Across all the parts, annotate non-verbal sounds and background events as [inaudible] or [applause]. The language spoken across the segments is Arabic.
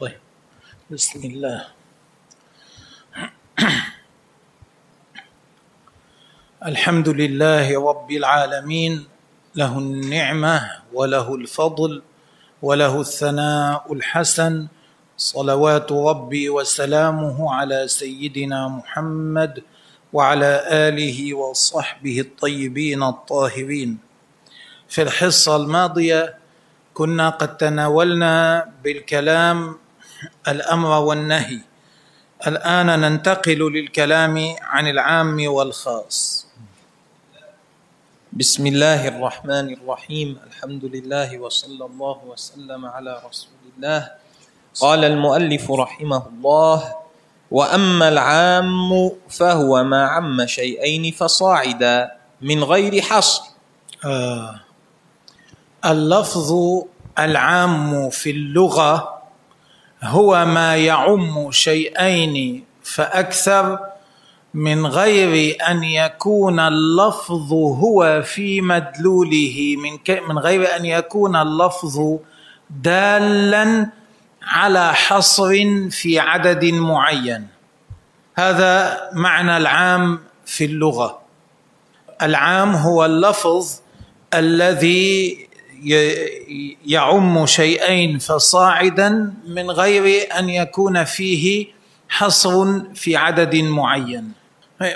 طيب. بسم الله. [clears throat] الحمد لله رب العالمين. له النعمة وله الفضل وله الثناء الحسن. صلوات ربي وسلامه على سيدنا محمد وعلى آله وصحبه الطيبين الطاهرين. في الحصة الماضية كنا قد تناولنا بالكلام الأمر والنهي. الآن ننتقل للكلام عن العام والخاص. بسم الله الرحمن الرحيم. الحمد لله وصلى الله وسلم على رسول الله. قال المؤلف رحمه الله وأما العام فهو ما عم شيئين فصاعدا من غير حصر. آه. اللفظ العام في اللغة هو ما يعم شيئين فأكثر من غير أن يكون اللفظ هو في مدلوله من من غير أن يكون اللفظ دالا على حصر في عدد معين. هذا معنى العام في اللغة. العام هو اللفظ الذي يعم شيئين فصاعدا من غير أن يكون فيه حصر في عدد معين.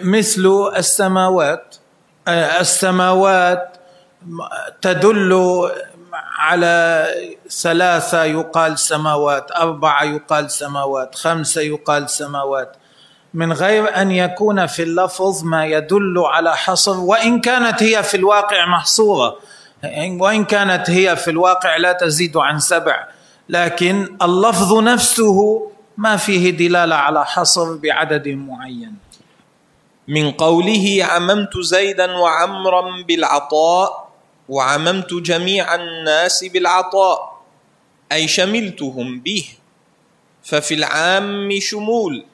مثل السماوات السماوات تدل على ثلاثة يقال سماوات أربعة يقال سماوات خمسة يقال سماوات. من غير أن يكون في اللفظ ما يدل على حصر وإن كانت هي في الواقع محصورة. وإن كانت هي في الواقع لا تزيد عن سبع. لكن اللفظ نفسه ما فيه دلالة على حصر بعدد معين. من قوله عممت زيدا وعمرا بالعطاء وعممت جميع الناس بالعطاء أي شملتهم به ففي العام شمول.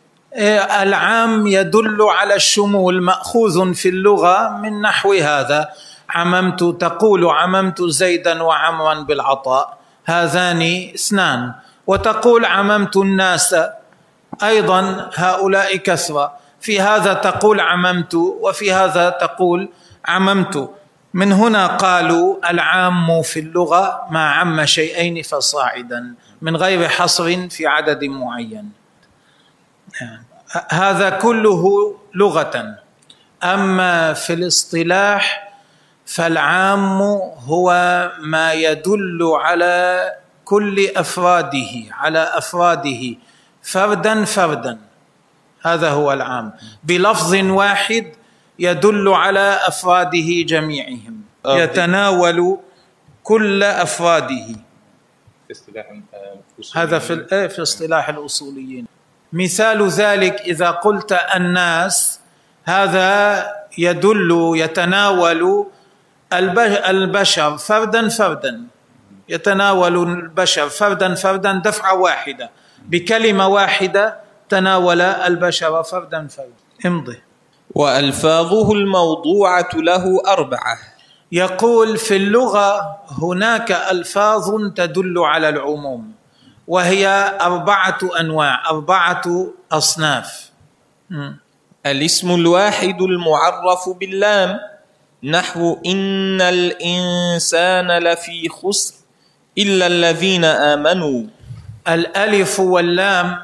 العام يدل على الشمول مأخوذ في اللغة من نحو هذا. عممت تقول عممت زيدا وعمرا بالعطاء هذان اثنان. وتقول عممت الناس أيضا هؤلاء كثرة. في هذا تقول عممت وفي هذا تقول عممت. من هنا قالوا العام في اللغة ما عم شيئين فصاعدا من غير حصر في عدد معين. هذا كله لغة. أما في الاصطلاح فالعام هو ما يدل على كل أفراده على أفراده فردا فردا. هذا هو العام. بلفظ واحد يدل على أفراده جميعهم يتناول كل أفراده. هذا في في اصطلاح الأصوليين. مثال ذلك إذا قلت الناس هذا يدل يتناول البشر فردا فردا يتناول البشر فردا فردا دفعة واحدة. بكلمة واحدة تناول البشر فردا فردا. امضي. وألفاظه الموضوعة له أربعة. يقول في اللغة هناك ألفاظ تدل على العموم وهي أربعة أنواع أربعة أصناف. الاسم الواحد المعرف باللام. نحو إن الإنسان لفي خسر إلا الذين آمنوا. الألف واللام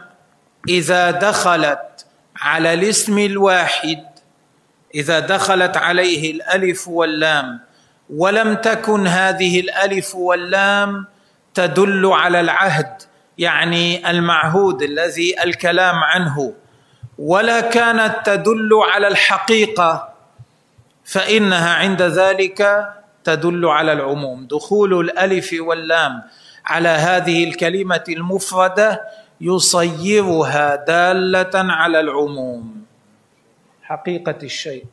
إذا دخلت على الاسم الواحد إذا دخلت عليه الألف واللام ولم تكن هذه الألف واللام تدل على العهد يعني المعهود الذي الكلام عنه ولا كانت تدل على الحقيقة. فإنها عند ذلك تدل على العموم. دخول الألف واللام على هذه الكلمة المفردة يصيرها دالة على العموم. حقيقة الشيء.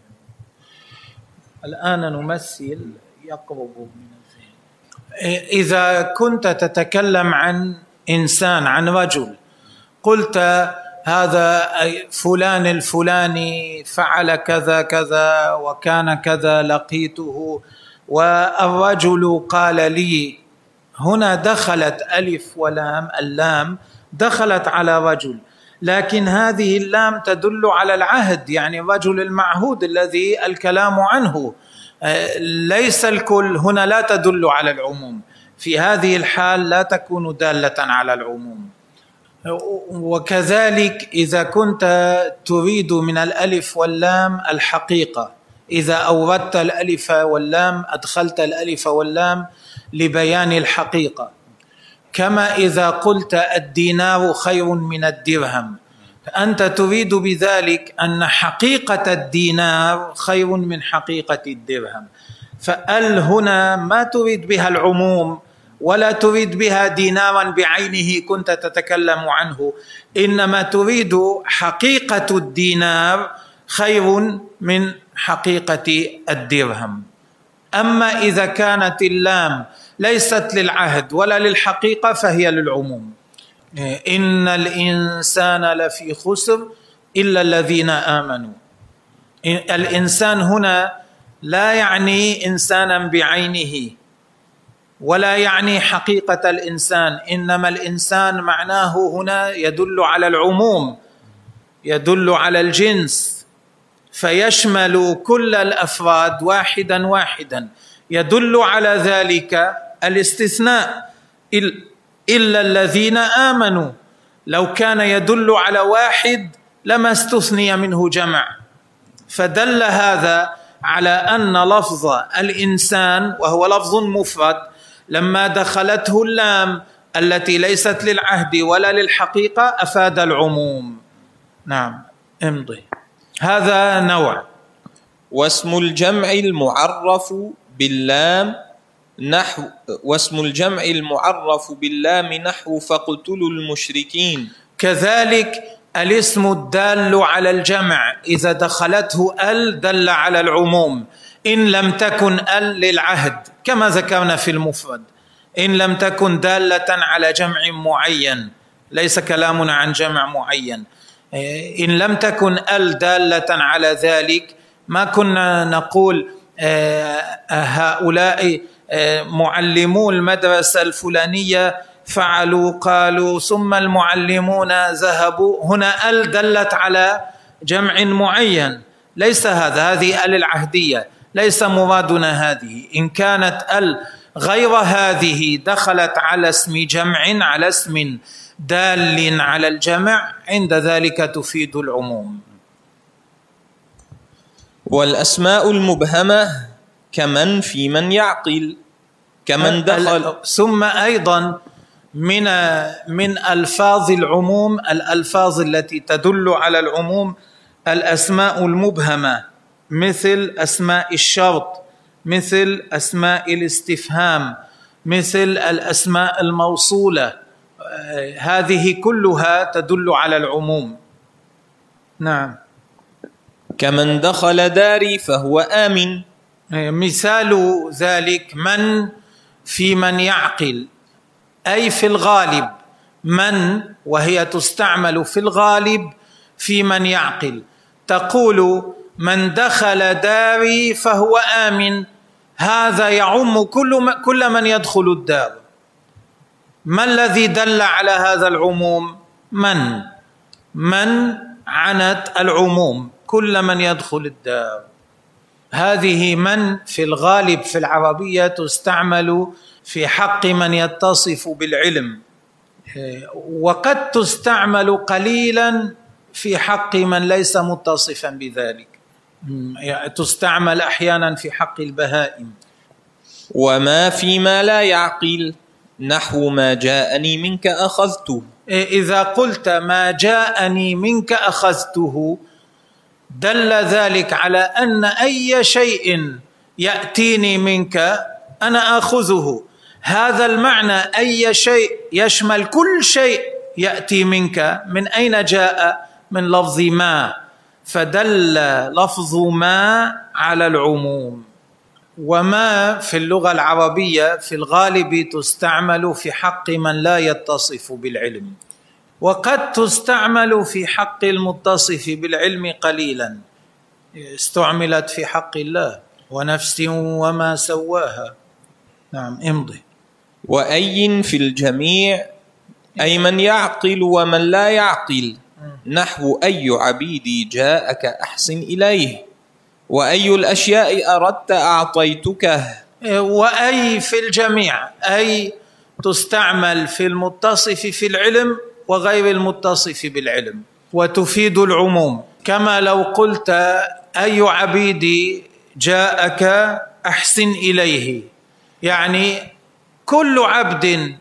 الآن نمثل يقرب من الذهن. إذا كنت تتكلم عن إنسان عن رجل قلت هذا فلان الفلاني فعل كذا كذا وكان كذا لقيته والرجل قال لي هنا دخلت ألف ولام اللام دخلت على رجل لكن هذه اللام تدل على العهد يعني الرجل المعهود الذي الكلام عنه آه، ليس الكل هنا لا تدل على العموم في هذه الحال لا تكون دالة على العموم. وكذلك إذا كنت تريد من الألف واللام الحقيقة. إذا أوردت الألف واللام أدخلت الألف واللام لبيان الحقيقة. كما إذا قلت الدينار خير من الدرهم. فانت تريد بذلك أن حقيقة الدينار خير من حقيقة الدرهم. فأل هنا ما تريد بها العموم ولا تريد بها دينارا بعينه كنت تتكلم عنه. إنما تريد حقيقة الدينار خير من حقيقة الدرهم. أما إذا كانت اللام ليست للعهد ولا للحقيقة فهي للعموم. إن الإنسان لفي خسر إلا الذين آمنوا. الإنسان هنا لا يعني إنسانا بعينه. ولا يعني حقيقة الإنسان. إنما الإنسان معناه هنا يدل على العموم يدل على الجنس. فيشمل كل الأفراد واحدا واحدا. يدل على ذلك الاستثناء إلا الذين آمنوا. لو كان يدل على واحد لما استثني منه جمع. فدل هذا على أن لفظ الإنسان وهو لفظ مفرد لما دخلته اللام التي ليست للعهد ولا للحقيقة أفاد العموم. نعم امضي. هذا نوع. واسم الجمع المعرف باللام نحو واسم الجمع المعرف باللام نحو فاقتلوا المشركين. كذلك الاسم الدال على الجمع إذا دخلته ال دل على العموم. إن لم تكن أل للعهد كما ذكرنا في المفرد. إن لم تكن دالة على جمع معين ليس كلامنا عن جمع معين. إن لم تكن أل دالة على ذلك ما كنا نقول آه، هؤلاء آه، معلمو المدرسة الفلانية فعلوا قالوا ثم المعلمون ذهبوا. هنا أل دلت على جمع معين. ليس هذا هذه أل العهدية. ليس مرادنا هذه. إن كانت ال غير هذه دخلت على اسم جمع على اسم دال على الجمع عند ذلك تفيد العموم. والأسماء المبهمة كمن في من يعقل كمن دخل. ثم أيضا من من ألفاظ العموم الألفاظ التي تدل على العموم الأسماء المبهمة. مثل أسماء الشرط مثل أسماء الاستفهام مثل الأسماء الموصولة. هذه كلها تدل على العموم. نعم. كمن دخل داري فهو آمن. مثال ذلك من في من يعقل أي في الغالب من وهي تستعمل في الغالب في من يعقل. تقول من دخل داري فهو آمن. هذا يعم كل كل من يدخل الدار. ما الذي دل على هذا العموم؟ من؟ من عنت العموم كل من يدخل الدار. هذه من في الغالب في العربية تستعمل في حق من يتصف بالعلم. وقد تستعمل قليلا في حق من ليس متصفا بذلك. تستعمل أحيانا في حق البهائم. وما فيما لا يعقل نحو ما جاءني منك أخذته. إذا قلت ما جاءني منك أخذته دل ذلك على أن أي شيء يأتيني منك أنا أخذه. هذا المعنى أي شيء يشمل كل شيء يأتي منك من أين جاء؟ من لفظ ما. فدل لفظ ما على العموم. وما في اللغة العربية في الغالب تستعمل في حق من لا يتصف بالعلم. وقد تستعمل في حق المتصف بالعلم قليلا. استعملت في حق الله ونفس وما سواها. نعم امضي. واي في الجميع؟ أي من يعقل ومن لا يعقل. نحو أي عبيدي جاءك أحسن إليه؟ وأي الأشياء أردت أعطيتكه وأي في الجميع أي تستعمل في المتصف في العلم وغير المتصف بالعلم وتفيد العموم. كما لو قلت أي عبيدي جاءك أحسن إليه؟ يعني كل عبد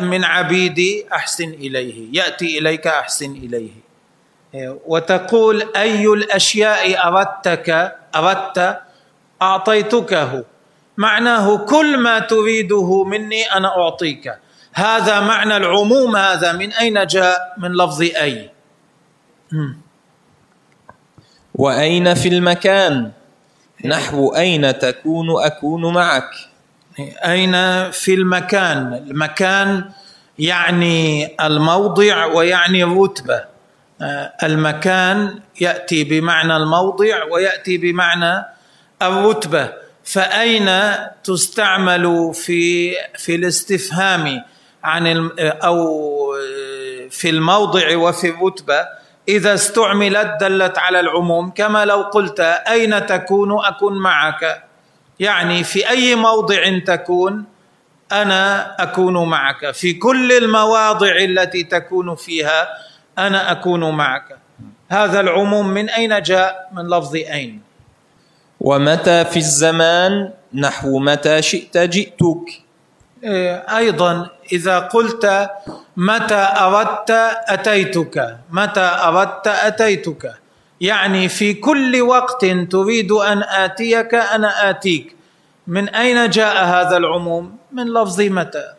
من عبيدي أحسن إليه يأتي إليك أحسن إليه. وتقول أي الأشياء أردتك أردت أعطيتكه. معناه كل ما تريده مني أنا أعطيك. هذا معنى العموم هذا. من أين جاء؟ من لفظ أي وأين في المكان؟ نحو أين تكون؟ أكون معك. أين في المكان؟ المكان يعني الموضع ويعني الرتبة. المكان يأتي بمعنى الموضع ويأتي بمعنى الرتبة. فأين تستعمل في في الاستفهام عن أو في الموضع وفي الرتبة؟ إذا استعملت دلت على العموم كما لو قلت أين تكون أكن معك؟ يعني في أي موضع تكون أنا أكون معك. في كل المواضع التي تكون فيها أنا أكون معك. هذا العموم من أين جاء؟ من لفظ أين. ومتى في الزمان؟ نحو متى شئت جئتك. إيه، أيضا إذا قلت متى أردت أتيتك. متى أردت أتيتك. يعني في كل وقت تريد أن آتيك أنا آتيك. من أين جاء هذا العموم؟ من لفظ متى.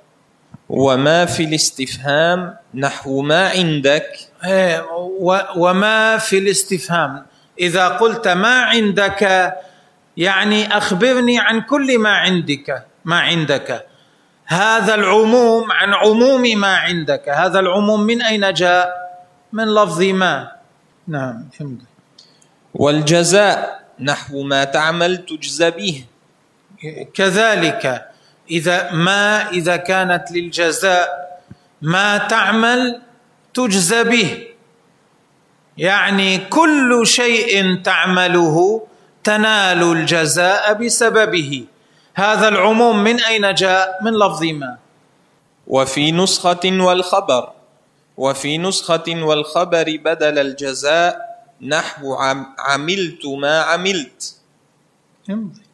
وما في الاستفهام نحو ما عندك. إيه، وما في الاستفهام. إذا قلت ما عندك يعني أخبرني عن كل ما عندك ما عندك. هذا العموم عن عموم ما عندك. هذا العموم من أين جاء؟ من لفظ ما. نعم فهمت والجزاء نحو ما تعمل تجزى به. كذلك. إذا ما إذا كانت للجزاء ما تعمل تجزى به. يعني كل شيء تعمله تنال الجزاء بسببه. هذا العموم من أين جاء؟ من لفظ ما. وفي نسخة والخبر. وفي نسخة والخبر بدل الجزاء نحو عملت ما عملت.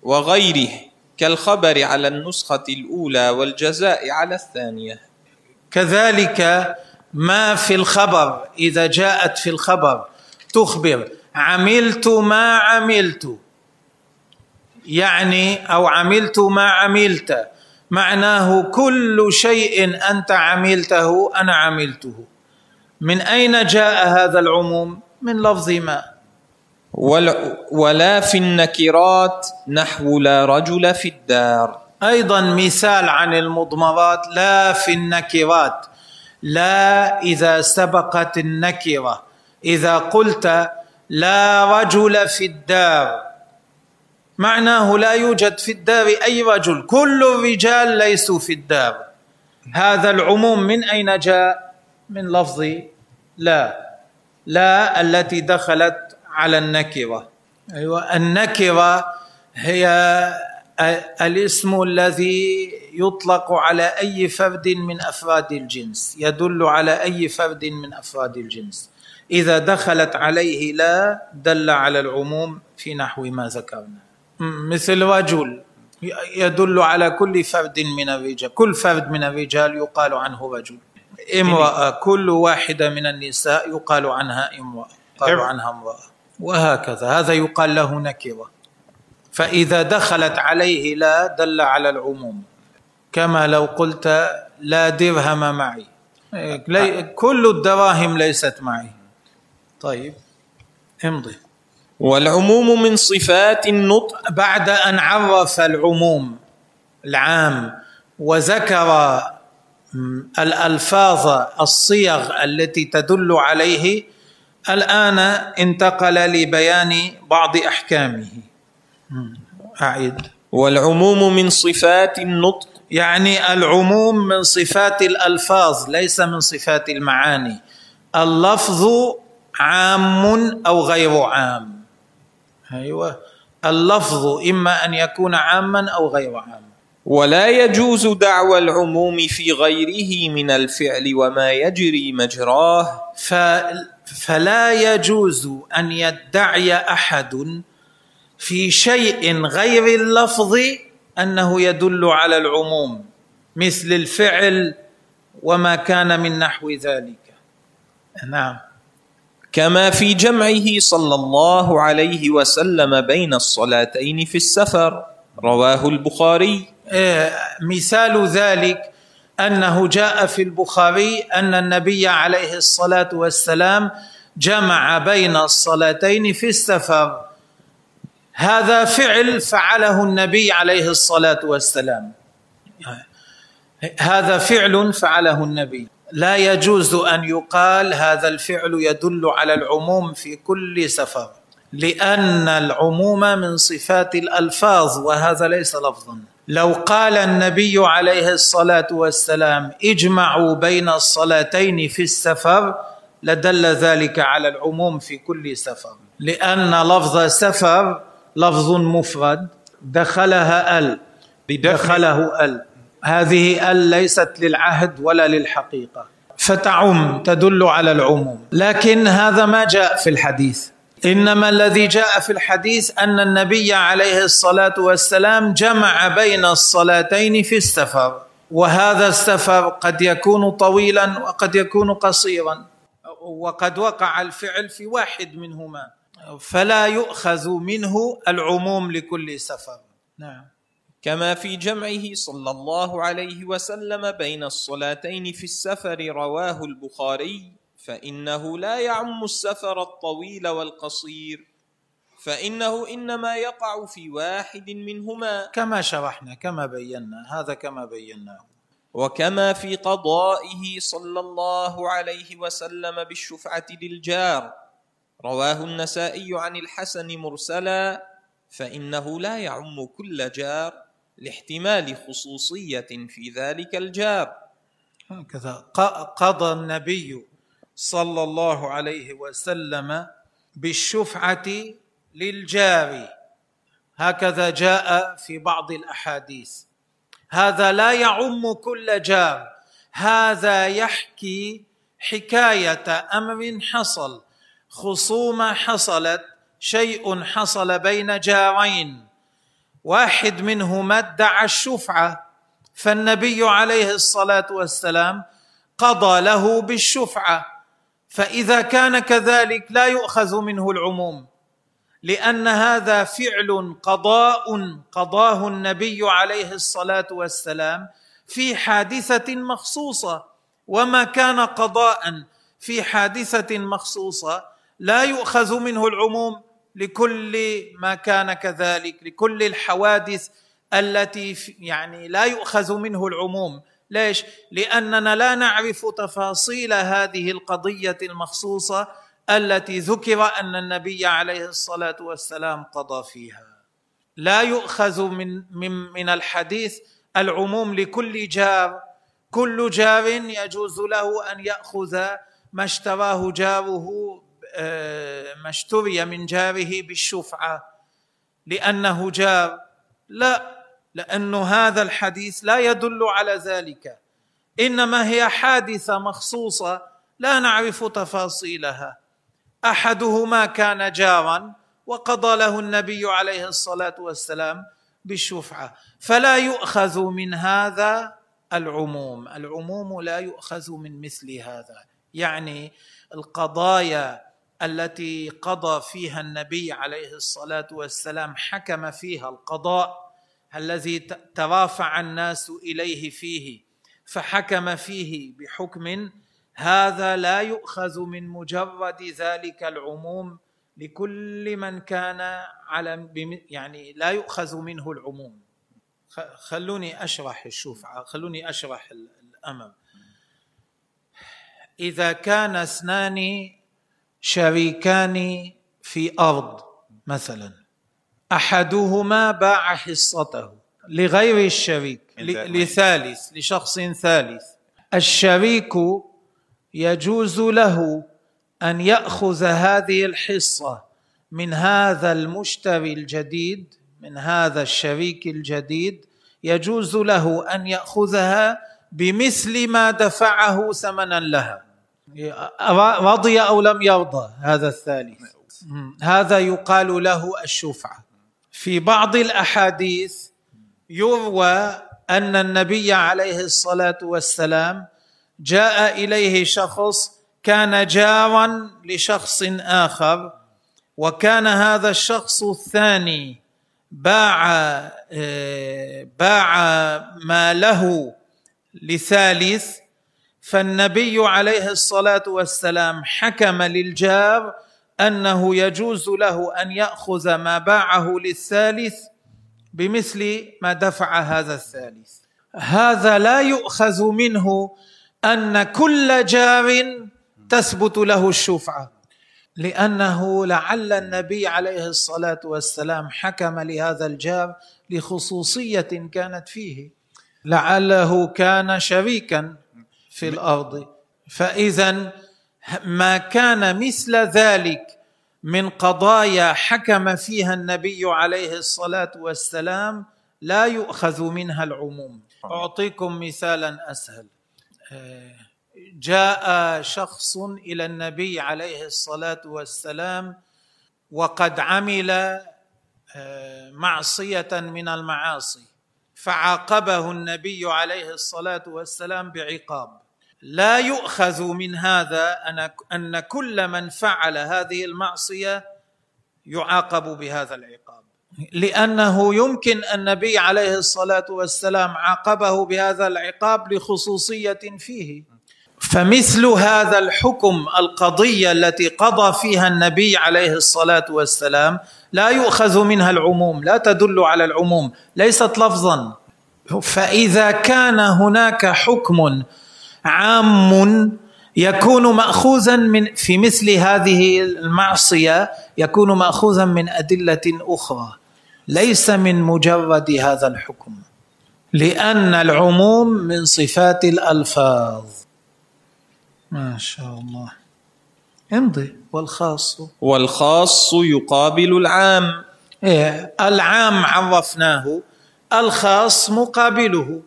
وغيره. كالخبر على النسخة الأولى والجزاء على الثانية. كذلك ما في الخبر إذا جاءت في الخبر تخبر عملت ما عملت. يعني أو عملت ما عملت. معناه كل شيء أنت عملته أنا عملته. من أين جاء هذا العموم؟ من لفظ ما. ولا في النكرات نحو لا رجل في الدار. أيضا مثال عن المضمرات لا في النكرات. لا إذا سبقت النكرة. إذا قلت لا رجل في الدار معناه لا يوجد في الدار أي رجل. كل الرجال ليسوا في الدار. هذا العموم من أين جاء؟ من لفظ لا. لا التي دخلت على النكرة. أيوه النكرة هي الاسم الذي يطلق على أي فرد من أفراد الجنس يدل على أي فرد من أفراد الجنس. إذا دخلت عليه لا دل على العموم في نحو ما ذكرنا. مثل رجل يدل على كل فرد من الرجال كل فرد من الرجال يقال عنه رجل. امرأة كل واحدة من النساء يقال عنها امرأة يقال عنها امرأة. وهكذا. هذا يقال له نكرة. فإذا دخلت عليه لا دل على العموم. كما لو قلت لا درهم معي. كل الدراهم ليست معي. طيب امضي. والعموم من صفات النطق. بعد أن عرف العموم العام وذكر الألفاظ الصيغ التي تدل عليه الآن انتقل لبيان بعض أحكامه. أعيد. والعموم من صفات النطق. يعني العموم من صفات الألفاظ ليس من صفات المعاني. اللفظ عام أو غير عام. أيوه. اللفظ إما أن يكون عاما أو غير عام. ولا يجوز دعوى العموم في غيره من الفعل وما يجري مجراه. فلا يجوز أن يدعي أحد في شيء غير اللفظ أنه يدل على العموم مثل الفعل وما كان من نحو ذلك. نعم. كما في جمعه صلى الله عليه وسلم بين الصلاتين في السفر رواه البخاري. إيه، مثال ذلك أنه جاء في البخاري أن النبي عليه الصلاة والسلام جمع بين الصلاتين في السفر. هذا فعل فعله النبي عليه الصلاة والسلام. هذا فعل فعله النبي. لا يجوز أن يقال هذا الفعل يدل على العموم في كل سفر لأن العموم من صفات الألفاظ وهذا ليس لفظا. لو قال النبي عليه الصلاة والسلام اجمعوا بين الصلاتين في السفر لدل ذلك على العموم في كل سفر. لأن لفظ سفر لفظ مفرد دخلها ال دخله ال. هذه ال ليست للعهد ولا للحقيقة. فتعم تدل على العموم. لكن هذا ما جاء في الحديث. إنما الذي جاء في الحديث أن النبي عليه الصلاة والسلام جمع بين الصلاتين في السفر وهذا السفر قد يكون طويلا وقد يكون قصيرا وقد وقع الفعل في واحد منهما فلا يؤخذ منه العموم لكل سفر. نعم. كما في جمعه صلى الله عليه وسلم بين الصلاتين في السفر رواه البخاري فإنه لا يعم السفر الطويل والقصير. فإنه إنما يقع في واحد منهما. كما شرحنا كما بينا هذا كما بيناه. وكما في قضائه صلى الله عليه وسلم بالشفعة للجار. رواه النسائي عن الحسن مرسلا فإنه لا يعم كل جار لاحتمال خصوصية في ذلك الجار. هكذا قضى النبي صلى الله عليه وسلم بالشفعة للجار. هكذا جاء في بعض الأحاديث. هذا لا يعم كل جار. هذا يحكي حكاية أمر حصل. خصومه حصلت شيء حصل بين جارين. واحد منهما ادعى الشفعة فالنبي عليه الصلاة والسلام قضى له بالشفعة. فإذا كان كذلك لا يؤخذ منه العموم لأن هذا فعل قضاء قضاه النبي عليه الصلاة والسلام في حادثة مخصوصة وما كان قضاء في حادثة مخصوصة لا يؤخذ منه العموم لكل ما كان كذلك لكل الحوادث التي يعني لا يؤخذ منه العموم. ليش؟ لأننا لا نعرف تفاصيل هذه القضية المخصوصة التي ذكر أن النبي عليه الصلاة والسلام قضى فيها. لا يؤخذ من من من الحديث العموم لكل جار. كل جار يجوز له أن يأخذ ما اشتراه جاره آه، ما اشتري من جاره بالشفعة لأنه جار. لا لأن هذا الحديث لا يدل على ذلك. إنما هي حادثة مخصوصة لا نعرف تفاصيلها. أحدهما كان جارا وقضى له النبي عليه الصلاة والسلام بالشفعة. فلا يؤخذ من هذا العموم. العموم لا يؤخذ من مثل هذا. يعني القضايا التي قضى فيها النبي عليه الصلاة والسلام حكم فيها القضاء الذي ترافع الناس إليه فيه فحكم فيه بحكم هذا لا يؤخذ من مجرد ذلك العموم لكل من كان على يعني لا يؤخذ منه العموم. خلوني أشرح الشفعه خلوني أشرح الأمر. إذا كان اثنان شريكان في أرض مثلا أحدهما باع حصته لغير الشريك لثالث لشخص ثالث. الشريك يجوز له أن يأخذ هذه الحصة من هذا المشتري الجديد من هذا الشريك الجديد. يجوز له أن يأخذها بمثل ما دفعه ثمنا لها. رضي أو لم يرضى هذا الثالث. هذا يقال له الشفعة. في بعض الأحاديث يروى أن النبي عليه الصلاة والسلام جاء إليه شخص كان جارا لشخص آخر وكان هذا الشخص الثاني باع آه، باع ما له لثالث فالنبي عليه الصلاة والسلام حكم للجار أنه يجوز له أن يأخذ ما باعه للثالث بمثل ما دفع هذا الثالث. هذا لا يؤخذ منه أن كل جار تثبت له الشفعة لأنه لعل النبي عليه الصلاة والسلام حكم لهذا الجار لخصوصية كانت فيه. لعله كان شريكا في الأرض. فاذا ما كان مثل ذلك من قضايا حكم فيها النبي عليه الصلاة والسلام لا يؤخذ منها العموم. أعطيكم مثالا أسهل. جاء شخص إلى النبي عليه الصلاة والسلام وقد عمل معصية من المعاصي فعاقبه النبي عليه الصلاة والسلام بعقاب. لا يؤخذ من هذا أن كل من فعل هذه المعصية يعاقب بهذا العقاب. لأنه يمكن النبي عليه الصلاة والسلام عاقبه بهذا العقاب لخصوصية فيه. فمثل هذا الحكم القضية التي قضى فيها النبي عليه الصلاة والسلام لا يؤخذ منها العموم لا تدل على العموم ليست لفظا. فإذا كان هناك حكم عام يكون ماخوذا من في مثل هذه المعصية يكون ماخوذا من أدلة أخرى. ليس من مجرد هذا الحكم لأن العموم من صفات الألفاظ. ما شاء الله. امضي. والخاص. والخاص يقابل العام. إيه العام عرفناه. الخاص مقابله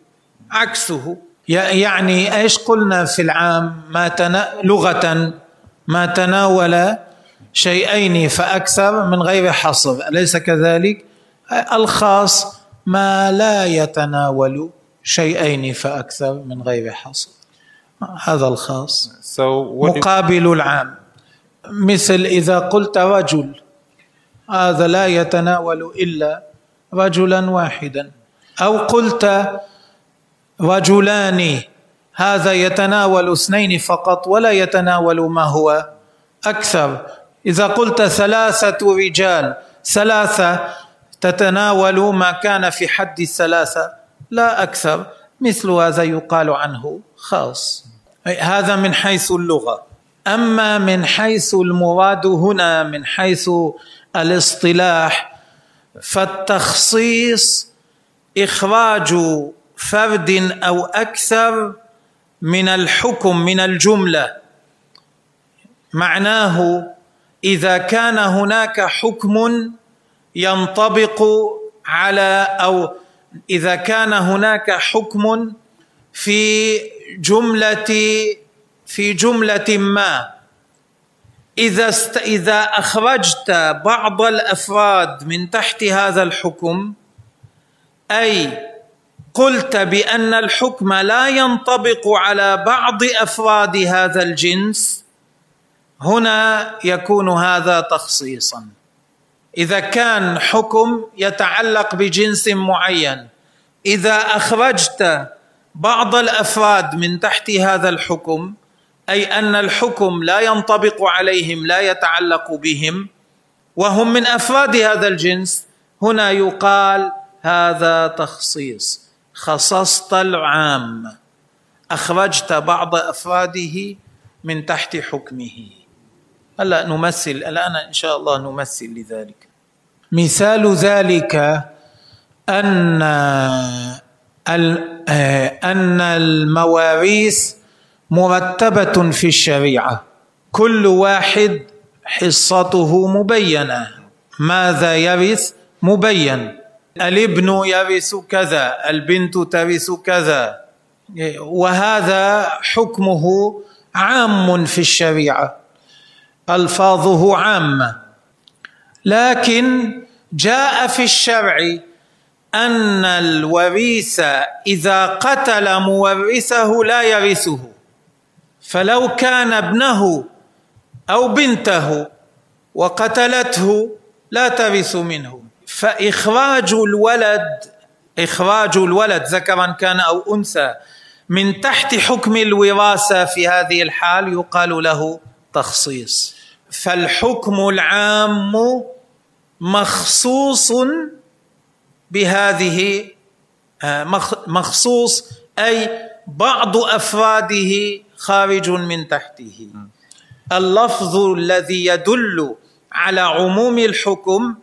عكسه. يعني إيش قلنا في العام؟ ما تنا لغة ما تناول شيئين فأكثر من غير حصر أليس كذلك؟ الخاص ما لا يتناول شيئين فأكثر من غير حصر. هذا الخاص. So مقابل العام. مثل إذا قلت رجل هذا لا يتناول إلا رجلا واحدا. أو قلت رجلان. هذا يتناول اثنين فقط ولا يتناول ما هو أكثر. إذا قلت ثلاثة رجال ثلاثة تتناول ما كان في حد الثلاثة لا أكثر. مثل هذا يقال عنه خاص. هذا من حيث اللغة. أما من حيث المراد هنا من حيث الاصطلاح فالتخصيص إخراج فرد أو أكثر من الحكم من الجملة. معناه إذا كان هناك حكم ينطبق على أو إذا كان هناك حكم في جملة في جملة ما. إذا است إذا أخرجت بعض الأفراد من تحت هذا الحكم أي قلت بأن الحكم لا ينطبق على بعض أفراد هذا الجنس. هنا يكون هذا تخصيصا. إذا كان حكم يتعلق بجنس معين إذا أخرجت بعض الأفراد من تحت هذا الحكم أي أن الحكم لا ينطبق عليهم لا يتعلق بهم وهم من أفراد هذا الجنس هنا يقال هذا تخصيص. خصصت العام. أخرجت بعض أفراده من تحت حكمه. هلا نمثل الآن إن شاء الله نمثل لذلك. مثال ذلك أن أن المواريث مرتبة في الشريعة. كل واحد حصته مبينة. ماذا يرث؟ مبين. الابن يرث كذا البنت ترث كذا. وهذا حكمه عام في الشريعة ألفاظه عامة. لكن جاء في الشرع أن الوريث إذا قتل مورثه لا يرثه. فلو كان ابنه أو بنته وقتلته لا ترث منه. فإخراج الولد إخراج الولد ذكرا كان أو أنثى من تحت حكم الوراثة في هذه الحال يقال له تخصيص. فالحكم العام مخصوص بهذه مخصوص أي بعض أفراده خارج من تحته. اللفظ الذي يدل على عموم الحكم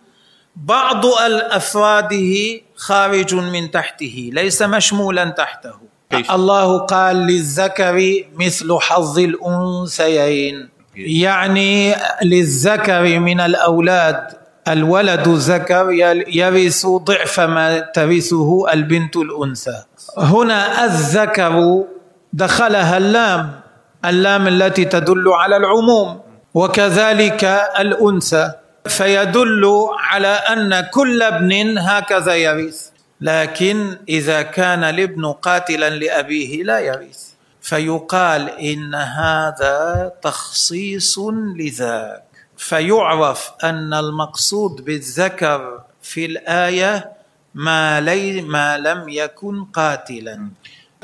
بعض الأفراده خارج من تحته ليس مشمولا تحته. كيف؟ الله قال للذكر مثل حظ الأنثيين. يعني للذكر من الأولاد. الولد ذكر يرث ضعف ما ترثه البنت الأنثى. هنا الذكر دخلها اللام اللام التي تدل على العموم. وكذلك الأنثى. فيدل على أن كل ابن هكذا يرث لكن إذا كان الابن قاتلا لأبيه لا يرث فيقال إن هذا تخصيص لذاك. فيعرف أن المقصود بالذكر في الآية ما, لي ما لم يكن قاتلا.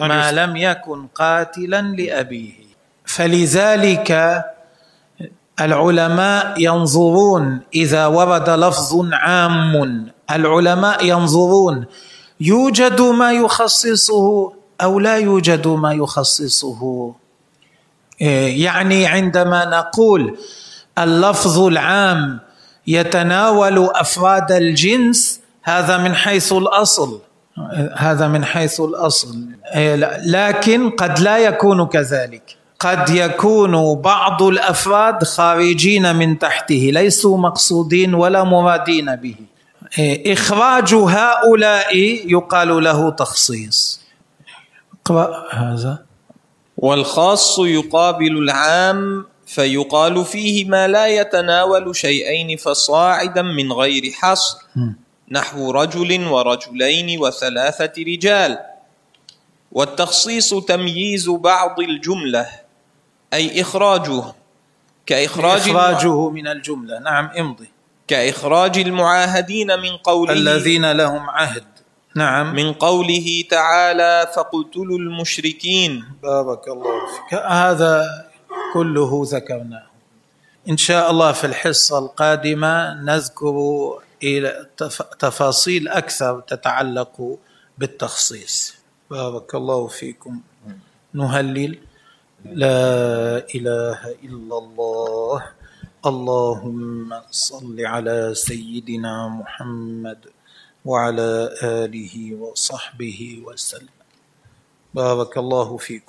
ما لم يكن قاتلا لأبيه. فلذلك العلماء ينظرون إذا ورد لفظ عام. العلماء ينظرون يوجد ما يخصصه أو لا يوجد ما يخصصه. يعني عندما نقول اللفظ العام يتناول أفراد الجنس هذا من حيث الأصل. هذا من حيث الأصل. لكن قد لا يكون كذلك. قد يكون بعض الأفراد خارجين من تحته ليسوا مقصودين ولا مرادين به. إيه، إخراج هؤلاء يقال له تخصيص. اقرأ هذا. والخاص يقابل العام فيقال فيه ما لا يتناول شيئين فصاعدا من غير حصر نحو رجل ورجلين وثلاثة رجال. والتخصيص تمييز بعض الجملة. أي إخراجه كإخراج إخراجه من الجملة. نعم امضي. كإخراج المعاهدين من قوله الذين لهم عهد. نعم. من قوله تعالى فاقتلوا المشركين. بارك الله فيك. هذا كله ذكرناه. إن شاء الله في الحصة القادمة نذكر إلى تفاصيل أكثر تتعلق بالتخصيص. بارك الله فيكم. نهلل. لا إله إلا الله. اللهم صل على سيدنا محمد وعلى آله وصحبه وسلم. بارك الله فيكم.